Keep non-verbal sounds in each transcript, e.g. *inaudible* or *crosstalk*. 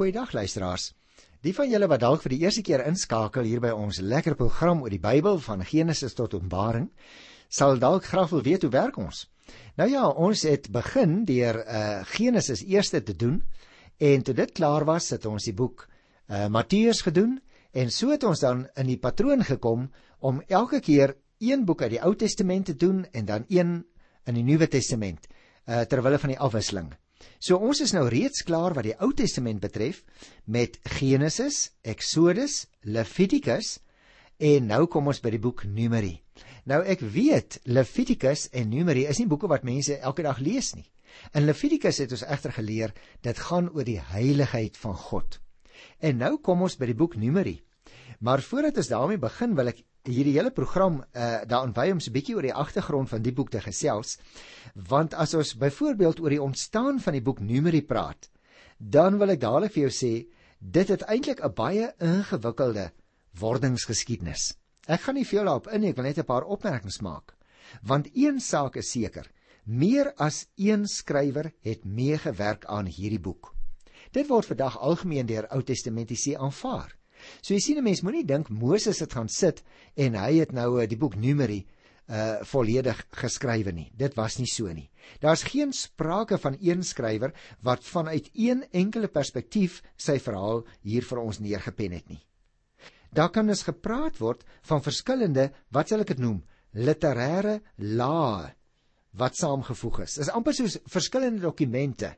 Goeiedag luisteraars. Die van julle wat dalk vir die eerste keer inskakel hier by ons lekker program oor die Bybel van Genesis tot Openbaring, sal dalk graag wil weet hoe werk ons. Nou ja, ons het begin deur uh Genesis eerste te doen en toe dit klaar was, het ons die boek uh Matteus gedoen en so het ons dan in die patroon gekom om elke keer een boek uit die Ou Testament te doen en dan een in die Nuwe Testament uh terwyl van die afwisseling. So ons is nou reeds klaar wat die Ou Testament betref met Genesis, Exodus, Levitikus en nou kom ons by die boek Numeri. Nou ek weet Levitikus en Numeri is nie boeke wat mense elke dag lees nie. In Levitikus het ons egter geleer dit gaan oor die heiligheid van God. En nou kom ons by die boek Numeri. Maar voordat ons daarmee begin wil ek hierdie hele program uh daaraan wy om so 'n bietjie oor die agtergrond van die boek te gesels. Want as ons byvoorbeeld oor die ontstaan van die boek Numeri praat, dan wil ek dadelik vir jou sê dit het eintlik 'n baie ingewikkelde wordingsgeskiedenis. Ek gaan nie veel daarop in nie, ek wil net 'n paar opmerkings maak. Want een saak is seker, meer as een skrywer het meegewerk aan hierdie boek. Dit word vandag algemeen deur Ou Testamentiese aanvaar. So jy sien 'n mens moenie dink Moses het gaan sit en hy het nou eh, die boek Numeri uh volledig geskrywe nie. Dit was nie so nie. Daar's geen sprake van een skrywer wat vanuit een enkele perspektief sy verhaal hier vir ons neergepen het nie. Daar kan dus gepraat word van verskillende, wat sal ek dit noem, literêre lae wat saamgevoeg is. Dit is amper soos verskillende dokumente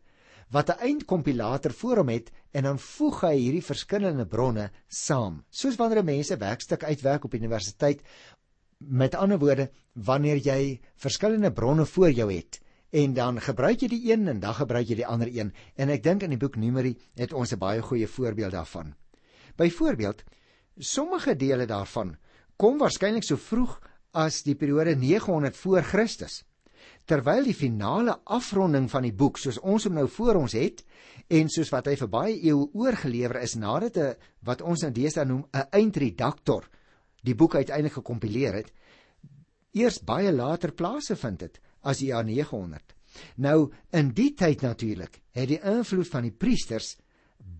wat 'n eindkompilator voor hom het en dan voeg hy hierdie verskillende bronne saam. Soos wanneer mense werkstuk uitwerk op universiteit, met ander woorde, wanneer jy verskillende bronne voor jou het en dan gebruik jy die een en dan gebruik jy die ander een en ek dink in die boek Numeri het ons 'n baie goeie voorbeeld daarvan. Byvoorbeeld, sommige dele daarvan kom waarskynlik so vroeg as die periode 900 voor Christus terwyl die finale afronding van die boek soos ons hom nou voor ons het en soos wat hy vir baie eeue oorgelewer is nadat 'n wat ons in deesdae noem 'n eindredaktor die boek uiteindelik gekompileer het eers baie later plase vind het as die jaar 900 nou in die tyd natuurlik het die invloed van die priesters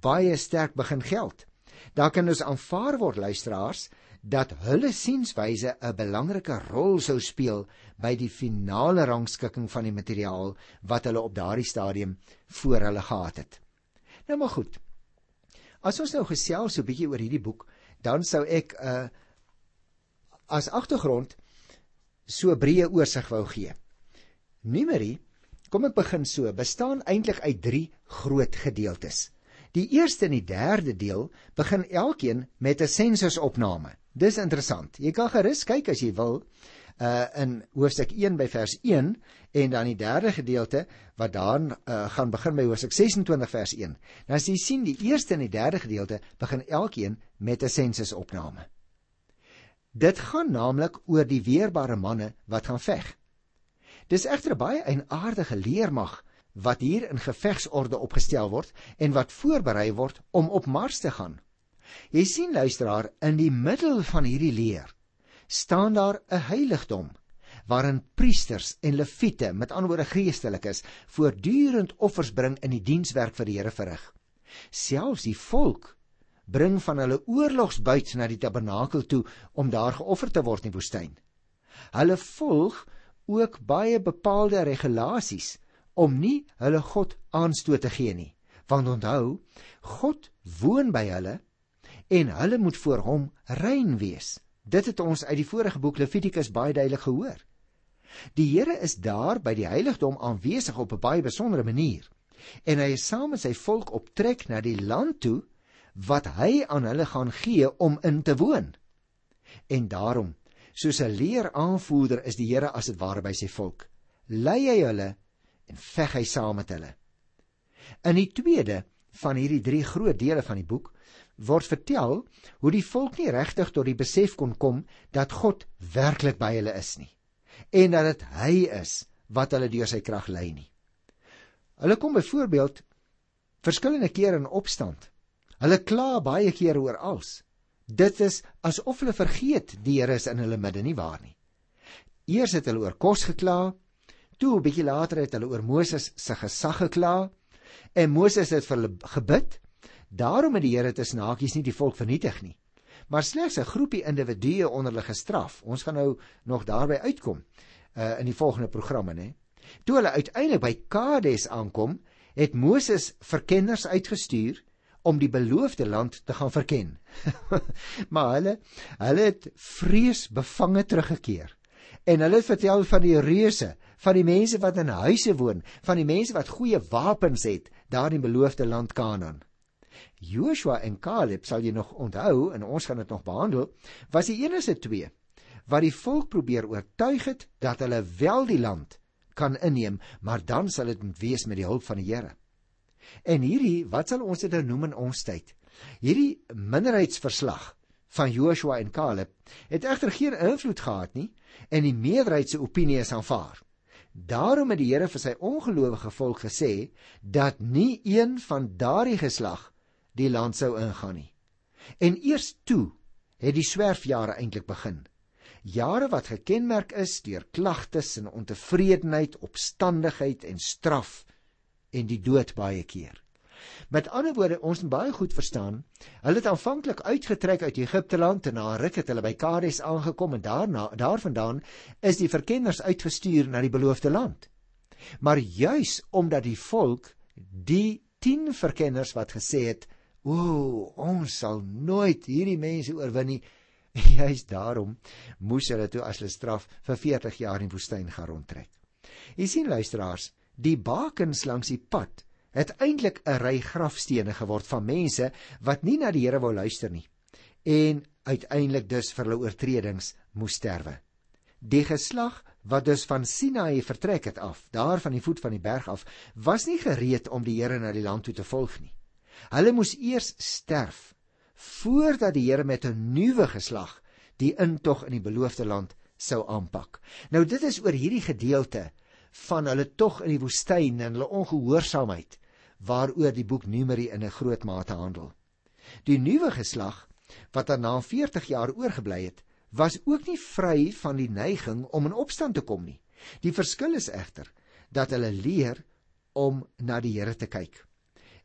baie sterk begin geld. Daar kan ons aanvaar word luisteraars dat hulle sienswyse 'n belangrike rol sou speel by die finale rangskikking van die materiaal wat hulle op daardie stadium voor hulle gehad het. Nou maar goed. As ons nou gesels so 'n bietjie oor hierdie boek, dan sou ek 'n uh, as agtergrond so 'n breë oorsig wou gee. Numeri, kom ek begin so, bestaan eintlik uit 3 groot gedeeltes. Die eerste en die derde deel begin elkeen met 'n sensusopname. Dis interessant. Jy kan gerus kyk as jy wil uh in hoofstuk 1 by vers 1 en dan die derde gedeelte wat dan uh, gaan begin by hoofstuk 26 vers 1. Nou as jy sien die eerste en die derde gedeelte begin elkeen met 'n sensusopname. Dit gaan naamlik oor die weerbare manne wat gaan veg. Dis egter baie 'n aardige leermag wat hier in gevegsorde opgestel word en wat voorberei word om op Mars te gaan. Jy sien luisteraar, in die middel van hierdie leer staan daar 'n heiligdom waarin priesters en leviete, met ander woorde geestelikes, voortdurend offers bring in die dienswerk vir die Here verrig. Selfs die volk bring van hulle oorlogsbuit na die tabernakel toe om daar geoffer te word in die woestyn. Hulle volg ook baie bepaalde regulasies om nie hulle God aanstoot te gee nie. Want onthou, God woon by hulle en hulle moet voor hom rein wees. Dit het ons uit die vorige boek Levitikus baie duidelik gehoor. Die Here is daar by die heiligdom aanwesig op 'n baie besondere manier en hy is saam met sy volk op trek na die land toe wat hy aan hulle gaan gee om in te woon. En daarom, soos 'n leeraanvoerder is die Here as dit ware by sy volk. Lei hy hulle en veg hy saam met hulle. In die tweede van hierdie drie groot dele van die boek word vertel hoe die volk nie regtig tot die besef kon kom dat God werklik by hulle is nie en dat dit hy is wat hulle deur sy krag lei nie. Hulle kom byvoorbeeld verskillende kere in opstand. Hulle kla baie kere oor als. Dit is asof hulle vergeet die Here is in hulle midde nie waar nie. Eers het hulle oor kos gekla, toe 'n bietjie later het hulle oor Moses se gesag gekla en Moses het vir hulle gebid Daarom het die Here tussen hakies nie die volk vernietig nie, maar slegs 'n groepie individue onder hulle gestraf. Ons gaan nou nog daarby uitkom uh, in die volgende programme, né? Toe hulle uiteindelik by Kades aankom, het Moses verkenners uitgestuur om die beloofde land te gaan verken. *laughs* maar hulle hulle het vreesbevange teruggekeer. En hulle het vertel van die reuse, van die mense wat in huise woon, van die mense wat goeie wapens het daar in die beloofde land Kanaan. Joshua en Caleb sal jy nog onthou en ons gaan dit nog behandel, was die enigste twee wat die volk probeer oortuig het dat hulle wel die land kan inneem, maar dan sal dit moet wees met die hulp van die Here. En hierdie, wat sal ons dit nou noem in ons tyd? Hierdie minderheidsverslag van Joshua en Caleb het egter geen invloed gehad nie en die meerderheid se opinie is aanvaar. Daarom het die Here vir sy ongelowige volk gesê dat nie een van daardie geslag die land sou ingaan nie. En eers toe het die swerfjare eintlik begin. Jare wat gekenmerk is deur klagtes en ontevredenheid, opstandigheid en straf en die dood baie keer. Met ander woorde, ons moet baie goed verstaan, hulle het aanvanklik uitgetrek uit Egipte land en na ruk het hulle by Kades aangekom en daarna daarvandaan is die verkenners uitgestuur na die beloofde land. Maar juis omdat die volk die 10 verkenners wat gesê het, "O, ons sal nooit hierdie mense oorwin nie," *laughs* juis daarom moes hulle toe as 'n straf vir 40 jaar in die woestyn gaan rondtrek. Jy sien luisteraars, Die bakens langs die pad het eintlik 'n ry grafstene geword van mense wat nie na die Here wou luister nie en uiteindelik dus vir hulle oortredings moes sterwe. Die geslag wat dus van Sinaï vertrek het af, daar van die voet van die berg af, was nie gereed om die Here na die land toe te volg nie. Hulle moes eers sterf voordat die Here met 'n nuwe geslag die intog in die beloofde land sou aanpak. Nou dit is oor hierdie gedeelte van hulle tog in die woestyn en hulle ongehoorsaamheid waaroor die boek Numeri in 'n groot mate handel. Die nuwe geslag wat daarna 40 jaar oorgebly het, was ook nie vry van die neiging om in opstand te kom nie. Die verskil is egter dat hulle leer om na die Here te kyk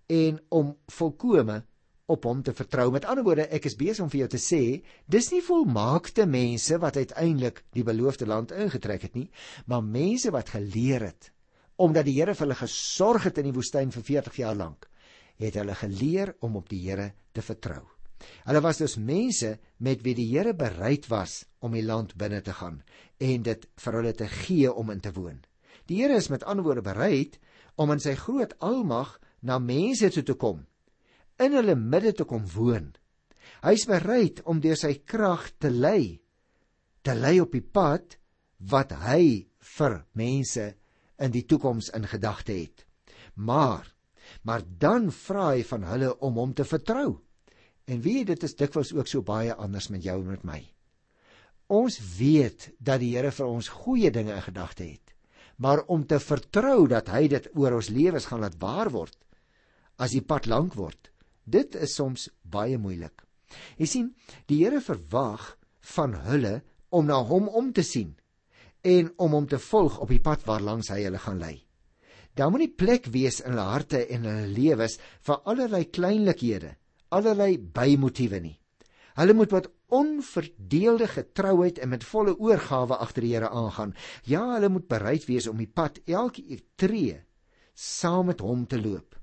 en om volkome op hom te vertrou. Met ander woorde, ek is besig om vir jou te sê, dis nie volmaakte mense wat uiteindelik die beloofde land ingetrek het nie, maar mense wat geleer het omdat die Here vir hulle gesorg het in die woestyn vir 40 jaar lank, het hulle geleer om op die Here te vertrou. Hulle was dus mense met wie die Here bereid was om die land binne te gaan en dit vir hulle te gee om in te woon. Die Here is met ander woorde bereid om in sy groot almag na mense toe te kom in hulle midde te kom woon. Hy's bereid om deur sy krag te lei, te lei op die pad wat hy vir mense in die toekoms in gedagte het. Maar maar dan vra hy van hulle om hom te vertrou. En wie dit is dikwels ook so baie anders met jou en met my. Ons weet dat die Here vir ons goeie dinge in gedagte het. Maar om te vertrou dat hy dit oor ons lewens gaan laat waar word as die pad lank word, Dit is soms baie moeilik. Jy sien, die Here verwag van hulle om na hom om te sien en om hom te volg op die pad waarlangs hy hulle gaan lei. Daar moet nie plek wees in hulle harte en hulle lewens vir allerlei kleinlikhede, allerlei bymotiewe nie. Hulle moet met onverdeelde getrouheid en met volle oorgawe agter die Here aangaan. Ja, hulle moet bereid wees om die pad elke tree saam met hom te loop.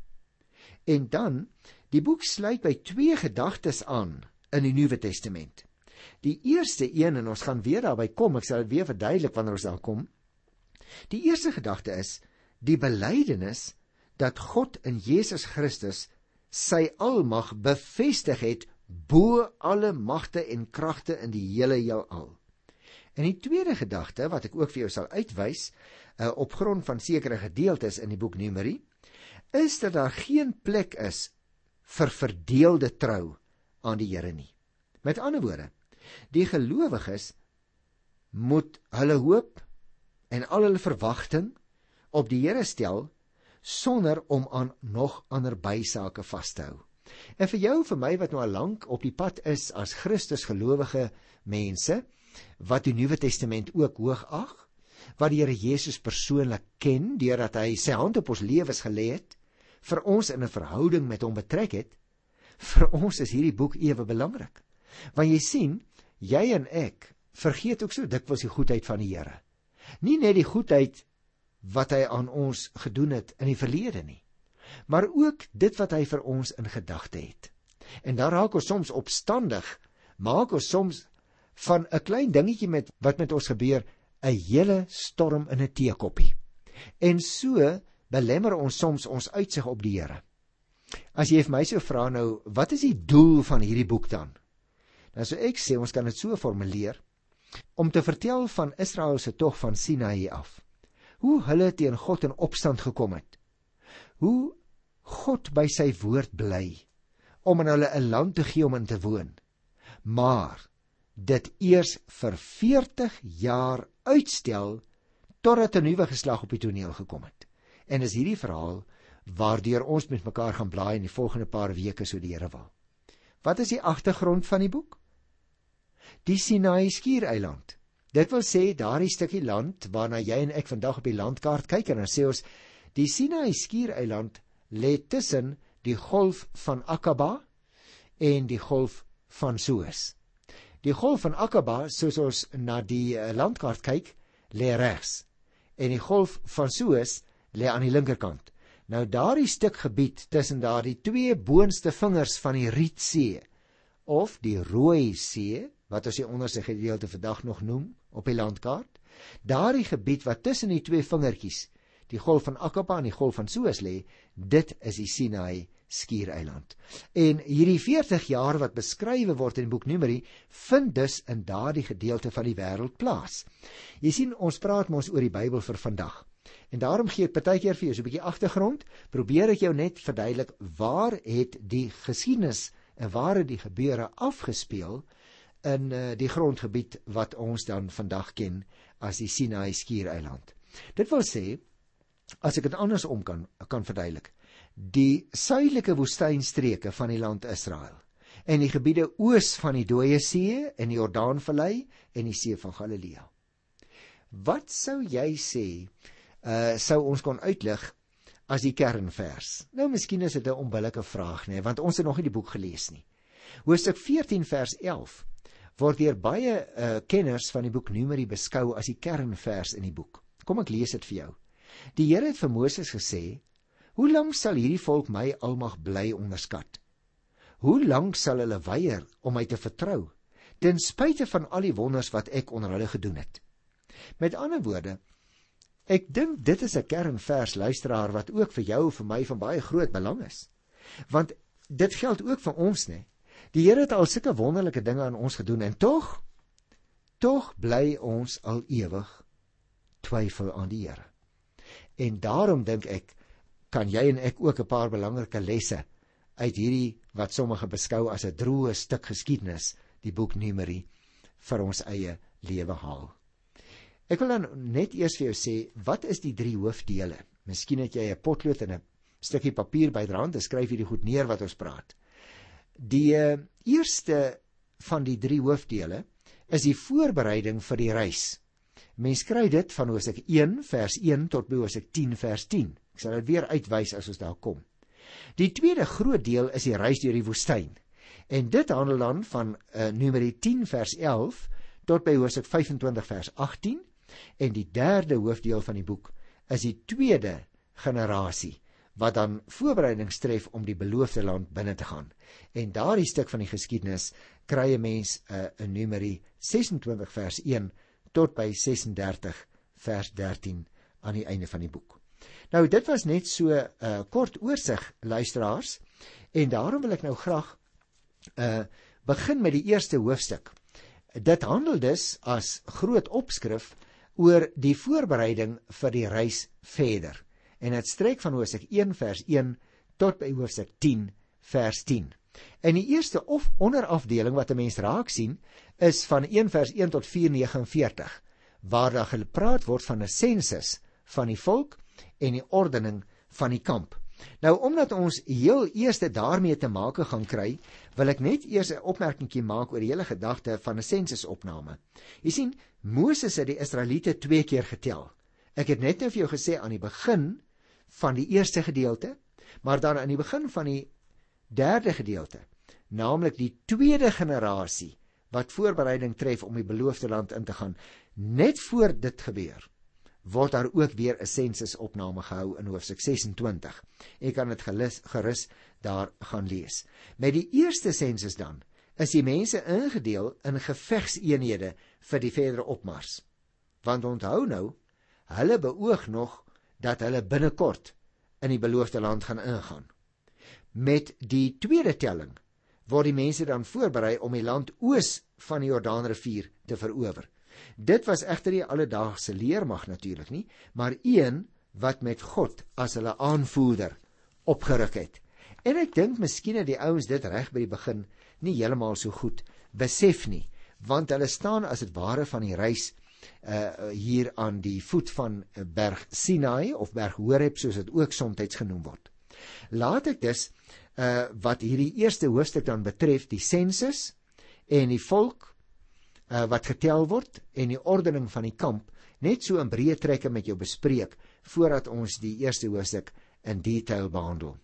En dan Die boek sluit by twee gedagtes aan in die Nuwe Testament. Die eerste een en ons gaan weer daarby kom, ek sal dit weer verduidelik wanneer ons daar kom. Die eerste gedagte is die belydenis dat God in Jesus Christus sy almag bevestig het bo alle magte en kragte in die hele heelal. En die tweede gedagte wat ek ook vir jou sal uitwys, uh, op grond van sekere gedeeltes in die boek Numeri, is dat daar geen plek is vir verdeelde trou aan die Here nie. Met ander woorde, die gelowiges moet hulle hoop en al hulle verwagting op die Here stel sonder om aan nog ander bysake vas te hou. En vir jou vir my wat nou al lank op die pad is as Christus gelowige mense wat die Nuwe Testament ook hoog ag, wat die Here Jesus persoonlik ken deurdat hy sy hand op ons lewens gelê het, vir ons in 'n verhouding met hom betrek het, vir ons is hierdie boek ewe belangrik. Want jy sien, jy en ek vergeet ook so dikwels die goedheid van die Here. Nie net die goedheid wat hy aan ons gedoen het in die verlede nie, maar ook dit wat hy vir ons in gedagte het. En daar raak ons soms opstandig, maak ons soms van 'n klein dingetjie met wat met ons gebeur 'n hele storm in 'n teekoppie. En so belemmer ons soms ons uitsig op die Here. As jy vir my sou vra nou, wat is die doel van hierdie boek dan? Dan sou ek sê ons kan dit so formuleer om te vertel van Israel se tog van Sinaï af. Hoe hulle teen God in opstand gekom het. Hoe God by sy woord bly om aan hulle 'n land te gee om in te woon. Maar dit eers vir 40 jaar uitstel totdat 'n nuwe geslag op die toneel gekom het. En is hierdie verhaal waardeur ons met mekaar gaan blaai in die volgende paar weke so die Here wil. Wat is die agtergrond van die boek? Die Sinai skiereiland. Dit wil sê daardie stukkie land waarna jy en ek vandag op die landkaart kyk en dan sê ons die Sinai skiereiland lê tussen die golf van Aqaba en die golf van Suez. Die golf van Aqaba, soos ons na die eh, landkaart kyk, lê regs en die golf van Suez lê aan die linkerkant. Nou daardie stuk gebied tussen daardie twee boonste vingers van die Rietsee of die Rooi See, wat ons die onderste gedeelte vandag nog noem op die landkaart, daardie gebied wat tussen die twee vingertjies, die golf van Aqaba en die golf van Suez lê, dit is die Sinai skiereiland. En hierdie 40 jaar wat beskrywe word in die boek Numeri, vind dus in daardie gedeelte van die wêreld plaas. Jy sien, ons praat mos oor die Bybel vir vandag. En daarom gee ek partykeer vir jou so 'n bietjie agtergrond, probeer ek jou net verduidelik waar het die geskiedenis en waar het die gebeure afgespeel in uh, die grondgebied wat ons dan vandag ken as die Sinai skiereiland. Dit wil sê as ek dit andersom kan kan verduidelik die suidelike woestynstreke van die land Israel en die gebiede oos van die Dooie See en die Jordaanvallei en die See van Galilea. Wat sou jy sê uh sou ons kon uitlig as die kernvers? Nou miskien is dit 'n onbillike vraag nê, want ons het nog nie die boek gelees nie. Hoofstuk 14 vers 11 word deur baie uh kenners van die boek Numeri beskou as die kernvers in die boek. Kom ek lees dit vir jou. Die Here het vir Moses gesê: Hoe lank sal hierdie volk my almag bly onderskat? Hoe lank sal hulle weier om my te vertrou ten spyte van al die wonders wat ek onder hulle gedoen het? Met ander woorde, ek dink dit is 'n kernvers luisteraar wat ook vir jou en vir my van baie groot belang is. Want dit geld ook vir ons, né? Die Here het al sulke wonderlike dinge aan ons gedoen en tog tog bly ons al ewig twyfel aan die Here. En daarom dink ek kan jy en ek ook 'n paar belangrike lesse uit hierdie wat sommige beskou as 'n droë stuk geskiedenis, die boek Numeri vir ons eie lewe haal. Ek wil dan net eers vir jou sê, wat is die drie hoofdele? Miskien het jy 'n potlood en 'n stukkie papier bydraand, skryf hierdie goed neer wat ons praat. Die uh, eerste van die drie hoofdele is die voorbereiding vir die reis. Mens kry dit van Hosea 1 vers 1 tot by Hosea 10 vers 10. Ek sal dit weer uitwys as ons daar kom. Die tweede groot deel is die reis deur die woestyn. En dit handel dan van uh, Numeri 10 vers 11 tot by Hosea 25 vers 18 en die derde hoofdeel van die boek is die tweede generasie wat dan voorbereidings tref om die beloofde land binne te gaan. En daardie stuk van die geskiedenis kry 'n mens uh, in Numeri 26 vers 1 tot by 36 vers 13 aan die einde van die boek. Nou dit was net so 'n uh, kort oorsig luisteraars en daarom wil ek nou graag uh begin met die eerste hoofstuk. Dit handel dus as groot opskrif oor die voorbereiding vir die reis verder. En dit strek van Hoofstuk 1 vers 1 tot by Hoofstuk 10 vers 10. En die eerste of onderafdeling wat 'n mens raak sien is van 1 vers 1 tot 449 waar daar gepraat word van 'n sensus van die volk en die ordening van die kamp. Nou omdat ons heel eers daarmee te maak gaan kry, wil ek net eers 'n opmerkingie maak oor die hele gedagte van 'n sensusopname. Jy sien, Moses het die Israeliete twee keer getel. Ek het net nou vir jou gesê aan die begin van die eerste gedeelte, maar dan aan die begin van die derde gedeelte, naamlik die tweede generasie wat voorbereiding tref om die beloofde land in te gaan, net voor dit gebeur, word daar ook weer 'n sensusopname gehou in hoofstuk 26. Ek kan dit gerus, daar gaan lees. Met die eerste sensus dan is die mense ingedeel in gevegseenhede vir die verdere opmars. Want onthou nou, hulle beoog nog dat hulle binnekort in die beloofde land gaan ingaan. Met die tweede telling word die mense dan voorberei om die land oos van die Jordaanrivier te verower. Dit was egter nie alledaagse leermag natuurlik nie, maar een wat met God as hulle aanvoerder opgeruk het. En ek dink miskien het die ouens dit reg by die begin nie heeltemal so goed besef nie, want hulle staan as dit ware van die reis uh hier aan die voet van berg Sinai of berg Horeb soos dit ook soms genoem word. Laat ek dus uh wat hierdie eerste hoofstuk dan betref, die sensus en die volk uh, wat getel word en die ordening van die kamp net so in breë trekke met jou bespreek voordat ons die eerste hoofstuk in detail behandel.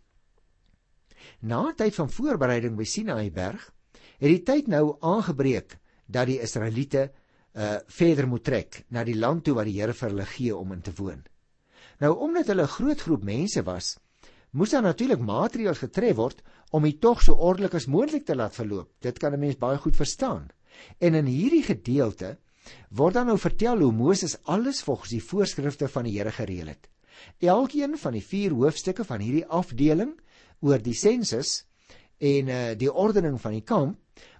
Na 'n tyd van voorbereiding by Sinaï berg, het die tyd nou aangebreek dat die Israeliete uh verder moet trek na die land toe wat die Here vir hulle gee om in te woon. Nou omdat hulle 'n groot groep mense was, moes daar natuurlik maatreëls getref word om die tog so ordelik as moontlik te laat verloop. Dit kan 'n mens baie goed verstaan. En in hierdie gedeelte word dan nou vertel hoe Moses alles volgens die voorskrifte van die Here gereël het. Elkeen van die vier hoofstukke van hierdie afdeling oor die sensus en uh, die ordening van die kamp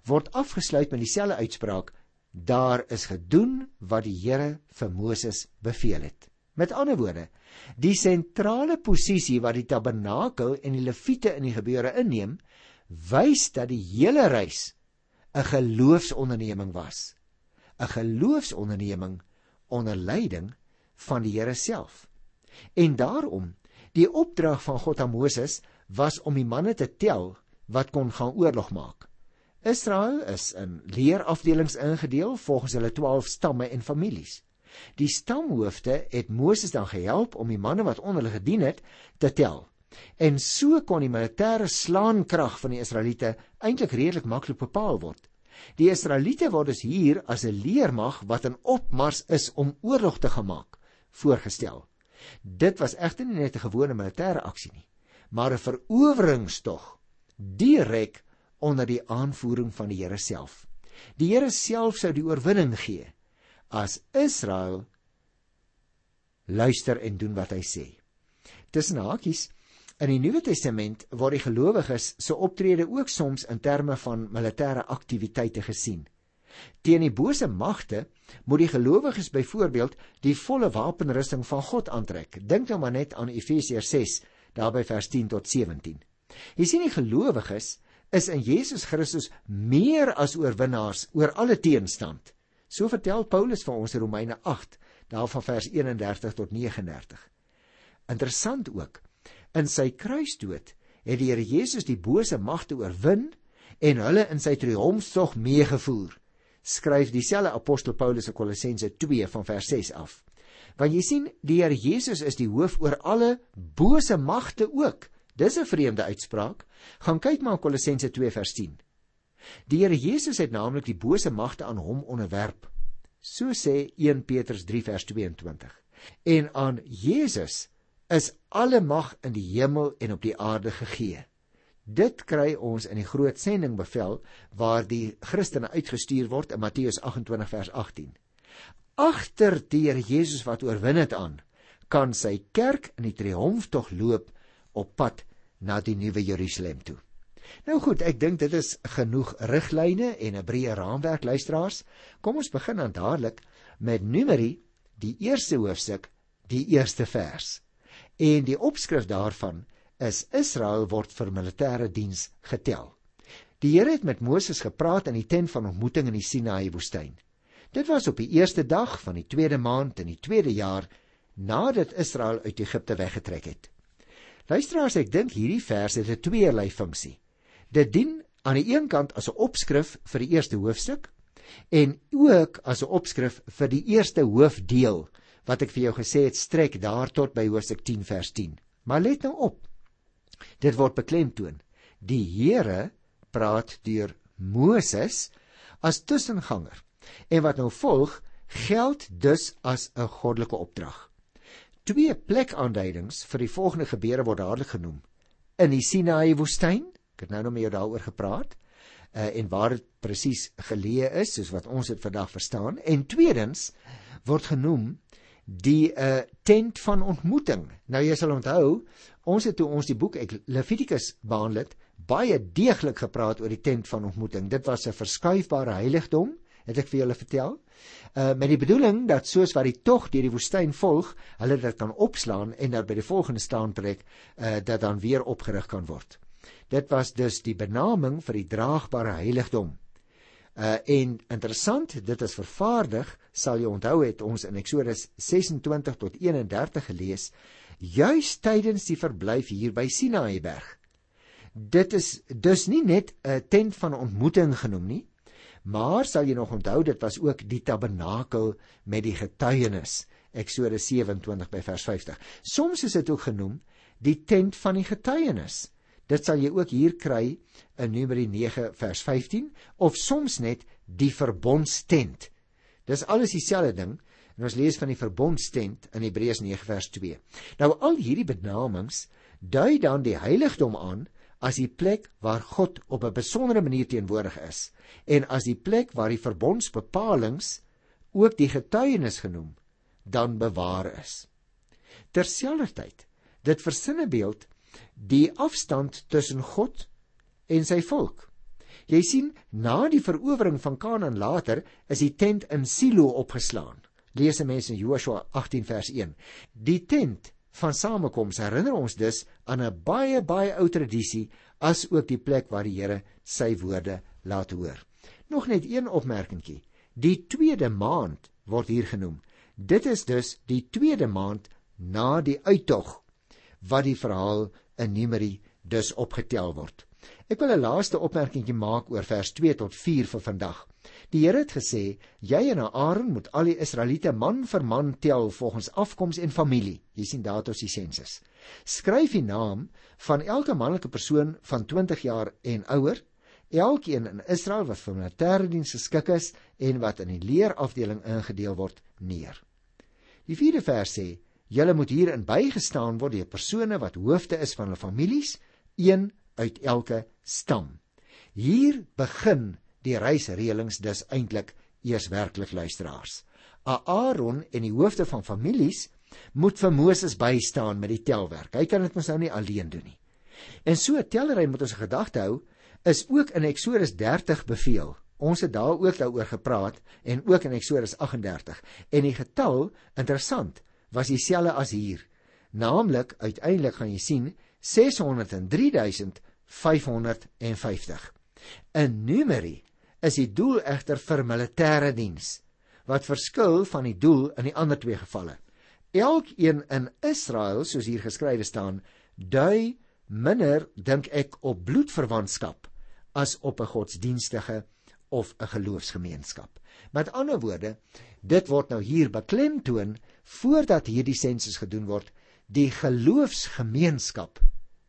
word afgesluit met dieselfde uitspraak: Daar is gedoen wat die Here vir Moses beveel het. Met ander woorde, die sentrale posisie wat die tabernakel en die leviete in die gebeure inneem, wys dat die hele reis 'n geloofsonderneming was. 'n Geloofsonderneming onder leiding van die Here self. En daarom, die opdrag van God aan Moses was om die manne te tel wat kon gaan oorlog maak. Israel is in leerafdelings ingedeel volgens hulle 12 stamme en families. Die stamhoofde het Moses dan gehelp om die manne wat onder hulle gedien het te tel. En so kon die militêre slaankrag van die Israeliete eintlik redelik maklik bepaal word. Die Israeliete word dus hier as 'n leermag wat in opmars is om oorlog te gemaak voorgestel. Dit was egter nie net 'n gewone militêre aksie nie, maar 'n veroweringstog direk onder die aanvoering van die Here self. Die Here self sou die oorwinning gee as Israel luister en doen wat hy sê. Tussen hakies In die Nuwe Testament word die gelowiges se optrede ook soms in terme van militêre aktiwiteite gesien. Teen die bose magte moet die gelowiges byvoorbeeld die volle wapenrusting van God aantrek. Dink nou maar net aan Efesiërs 6, daarby vers 10 tot 17. Jy sien die gelowiges is in Jesus Christus meer as oorwinnaars oor alle teenstand. So vertel Paulus vir ons in Romeine 8, daarvan vers 31 tot 39. Interessant ook In sy kruisdood het die Here Jesus die bose magte oorwin en hulle in sy triomftog meegevoer. Skryf dieselfde apostel Paulus in Kolossense 2 van vers 6 af. Want jy sien, die Here Jesus is die hoof oor alle bose magte ook. Dis 'n vreemde uitspraak. Gaan kyk maar in Kolossense 2 vers 10. Die Here Jesus het naamlik die bose magte aan hom onderwerp. So sê 1 Petrus 3 vers 22. En aan Jesus is alle mag in die hemel en op die aarde gegee. Dit kry ons in die groot sendingbevel waar die Christene uitgestuur word in Matteus 28 vers 18. Agter die Here Jesus wat oorwin het aan, kan sy kerk in die triomftog loop op pad na die nuwe Jerusalem toe. Nou goed, ek dink dit is genoeg riglyne en 'n breë raamwerk luisteraars. Kom ons begin dan dadelik met Numeri, die eerste hoofstuk, die eerste vers. En die opskrif daarvan is Israel word vir militêre diens getel. Die Here het met Moses gepraat in die tent van ontmoeting in die Sinaï woestyn. Dit was op die eerste dag van die tweede maand in die tweede jaar nadat Israel uit Egipte weggetrek het. Luisteraars, ek dink hierdie vers het 'n tweelei funksie. Dit dien aan die een kant as 'n opskrif vir die eerste hoofstuk en ook as 'n opskrif vir die eerste hoofdeel wat ek vir jou gesê het strek daar tot by hoofstuk 10 vers 10. Maar let nou op. Dit word beklemtoon. Die Here praat deur Moses as tussenganger. En wat nou volg, geld dus as 'n goddelike opdrag. Twee plekaanduidings vir die volgende gebeure word dadelik genoem. In die Sinaï woestyn, ek het nou nog met jou daaroor gepraat, uh, en waar dit presies geleë is, soos wat ons dit vandag verstaan, en tweedens word genoem die uh, tent van ontmoeting. Nou jy sal onthou, ons het toe ons die boek Levitikus behandel het, baie deeglik gepraat oor die tent van ontmoeting. Dit was 'n verskuifbare heiligdom het ek vir julle vertel. Uh met die bedoeling dat soos wat die tog deur die woestyn volg, hulle dit kan opslaan en dat by die volgende staan trek uh dat dan weer opgerig kan word. Dit was dus die benaming vir die draagbare heiligdom. Uh en interessant, dit is vervaardig, sal jy onthou het ons in Eksodus 26 tot 31 gelees, juis tydens die verblyf hier by Sinaï berg. Dit is dus nie net 'n tent van ontmoeting genoem nie, Maar sal jy nog onthou dit was ook die tabernakel met die getuienis. Eksodus 27 by vers 50. Soms is dit ook genoem die tent van die getuienis. Dit sal jy ook hier kry in Numeri 9 vers 15 of soms net die verbondstent. Dis alles dieselfde ding en ons lees van die verbondstent in Hebreërs 9 vers 2. Nou al hierdie benamings dui dan die heiligdom aan as die plek waar God op 'n besondere manier teenwoordig is en as die plek waar die verbondsbepalings ook die getuienis genoem dan bewaar is. Terselfdertyd dit versinnebeeld die afstand tussen God en sy volk. Jy sien, na die verowering van Kanaan later is die tent in Silo opgeslaan. Lees 'n mens in Joshua 18 vers 1. Die tent van samekoms herinner ons dus aan 'n baie baie ou tradisie as ook die plek waar die Here sy woorde laat hoor. Nog net een opmerkingkie. Die tweede maand word hier genoem. Dit is dus die tweede maand na die uittog wat die verhaal in Numeri dus opgetel word. Ek wil 'n laaste opmerkingie maak oor vers 2 tot 4 vir vandag. Die Here het gesê: "Jy en Aaron moet al die Israeliete man vir man tel volgens afkoms en familie." Jy sien daar tot die sensus. Skryf die naam van elke manlike persoon van 20 jaar en ouer, elkeen in Israel wat vir militêre diens geskik is en wat in die leerafdeling ingedeel word, neer. Die 4de vers sê: "Julle moet hierin bygestaan word deur persone wat hoofde is van hulle families, een uit elke stam." Hier begin die reisreëlings dus eintlik eers werklik luisteraars. Aaron en die hoofde van families moet vir Moses bystaan met die telwerk. Hy kan dit mos nou nie alleen doen nie. En so tellery moet ons gedagte hou is ook in Eksodus 30 beveel. Ons het daar ook daaroor gepraat en ook in Eksodus 38. En die getal, interessant, was dieselfde as hier. Naamlik uiteindelik gaan jy sien 603550. In Numeri is die doel egter vir militêre diens wat verskil van die doel in die ander twee gevalle. Elkeen in Israel, soos hier geskrywe staan, dui minder dink ek op bloedverwantskap as op 'n godsdienstige of 'n geloofsgemeenskap. Met ander woorde, dit word nou hier beklemtoon voordat hierdie sensus gedoen word, die geloofsgemeenskap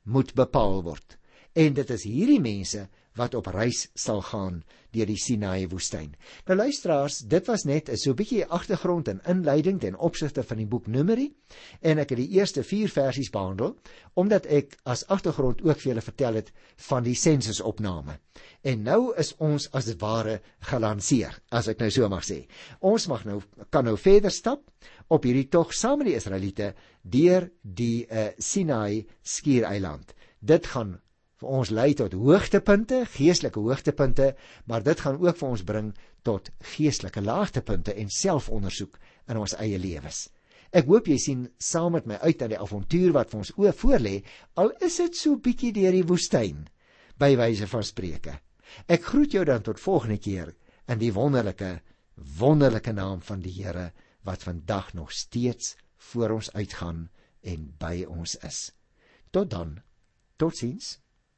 moet bepaal word. En dit is hierdie mense wat op reis sal gaan deur die Sinaï woestyn. Nou luisteraars, dit was net 'n so 'n bietjie agtergrond en inleiding ten opsigte van die boek Numeri en ek het die eerste 4 versies behandel omdat ek as agtergrond ook vir julle vertel het van die sensusopname. En nou is ons as dit ware gelanseer, as ek nou so mag sê. Ons mag nou kan nou verder stap op hierdie tog saam met die Israeliete deur die uh, Sinaï skiereiland. Dit gaan vir ons lei tot hoogtepunte, geestelike hoogtepunte, maar dit gaan ook vir ons bring tot geestelike laagtepunte en selfondersoek in ons eie lewens. Ek hoop jy sien saam met my uit aan die avontuur wat vir ons oë voorlê, al is dit so bietjie deur die woestyn by wyse van spreuke. Ek groet jou dan tot volgende keer in die wonderlike wonderlike naam van die Here wat vandag nog steeds voor ons uitgaan en by ons is. Tot dan. Totsiens.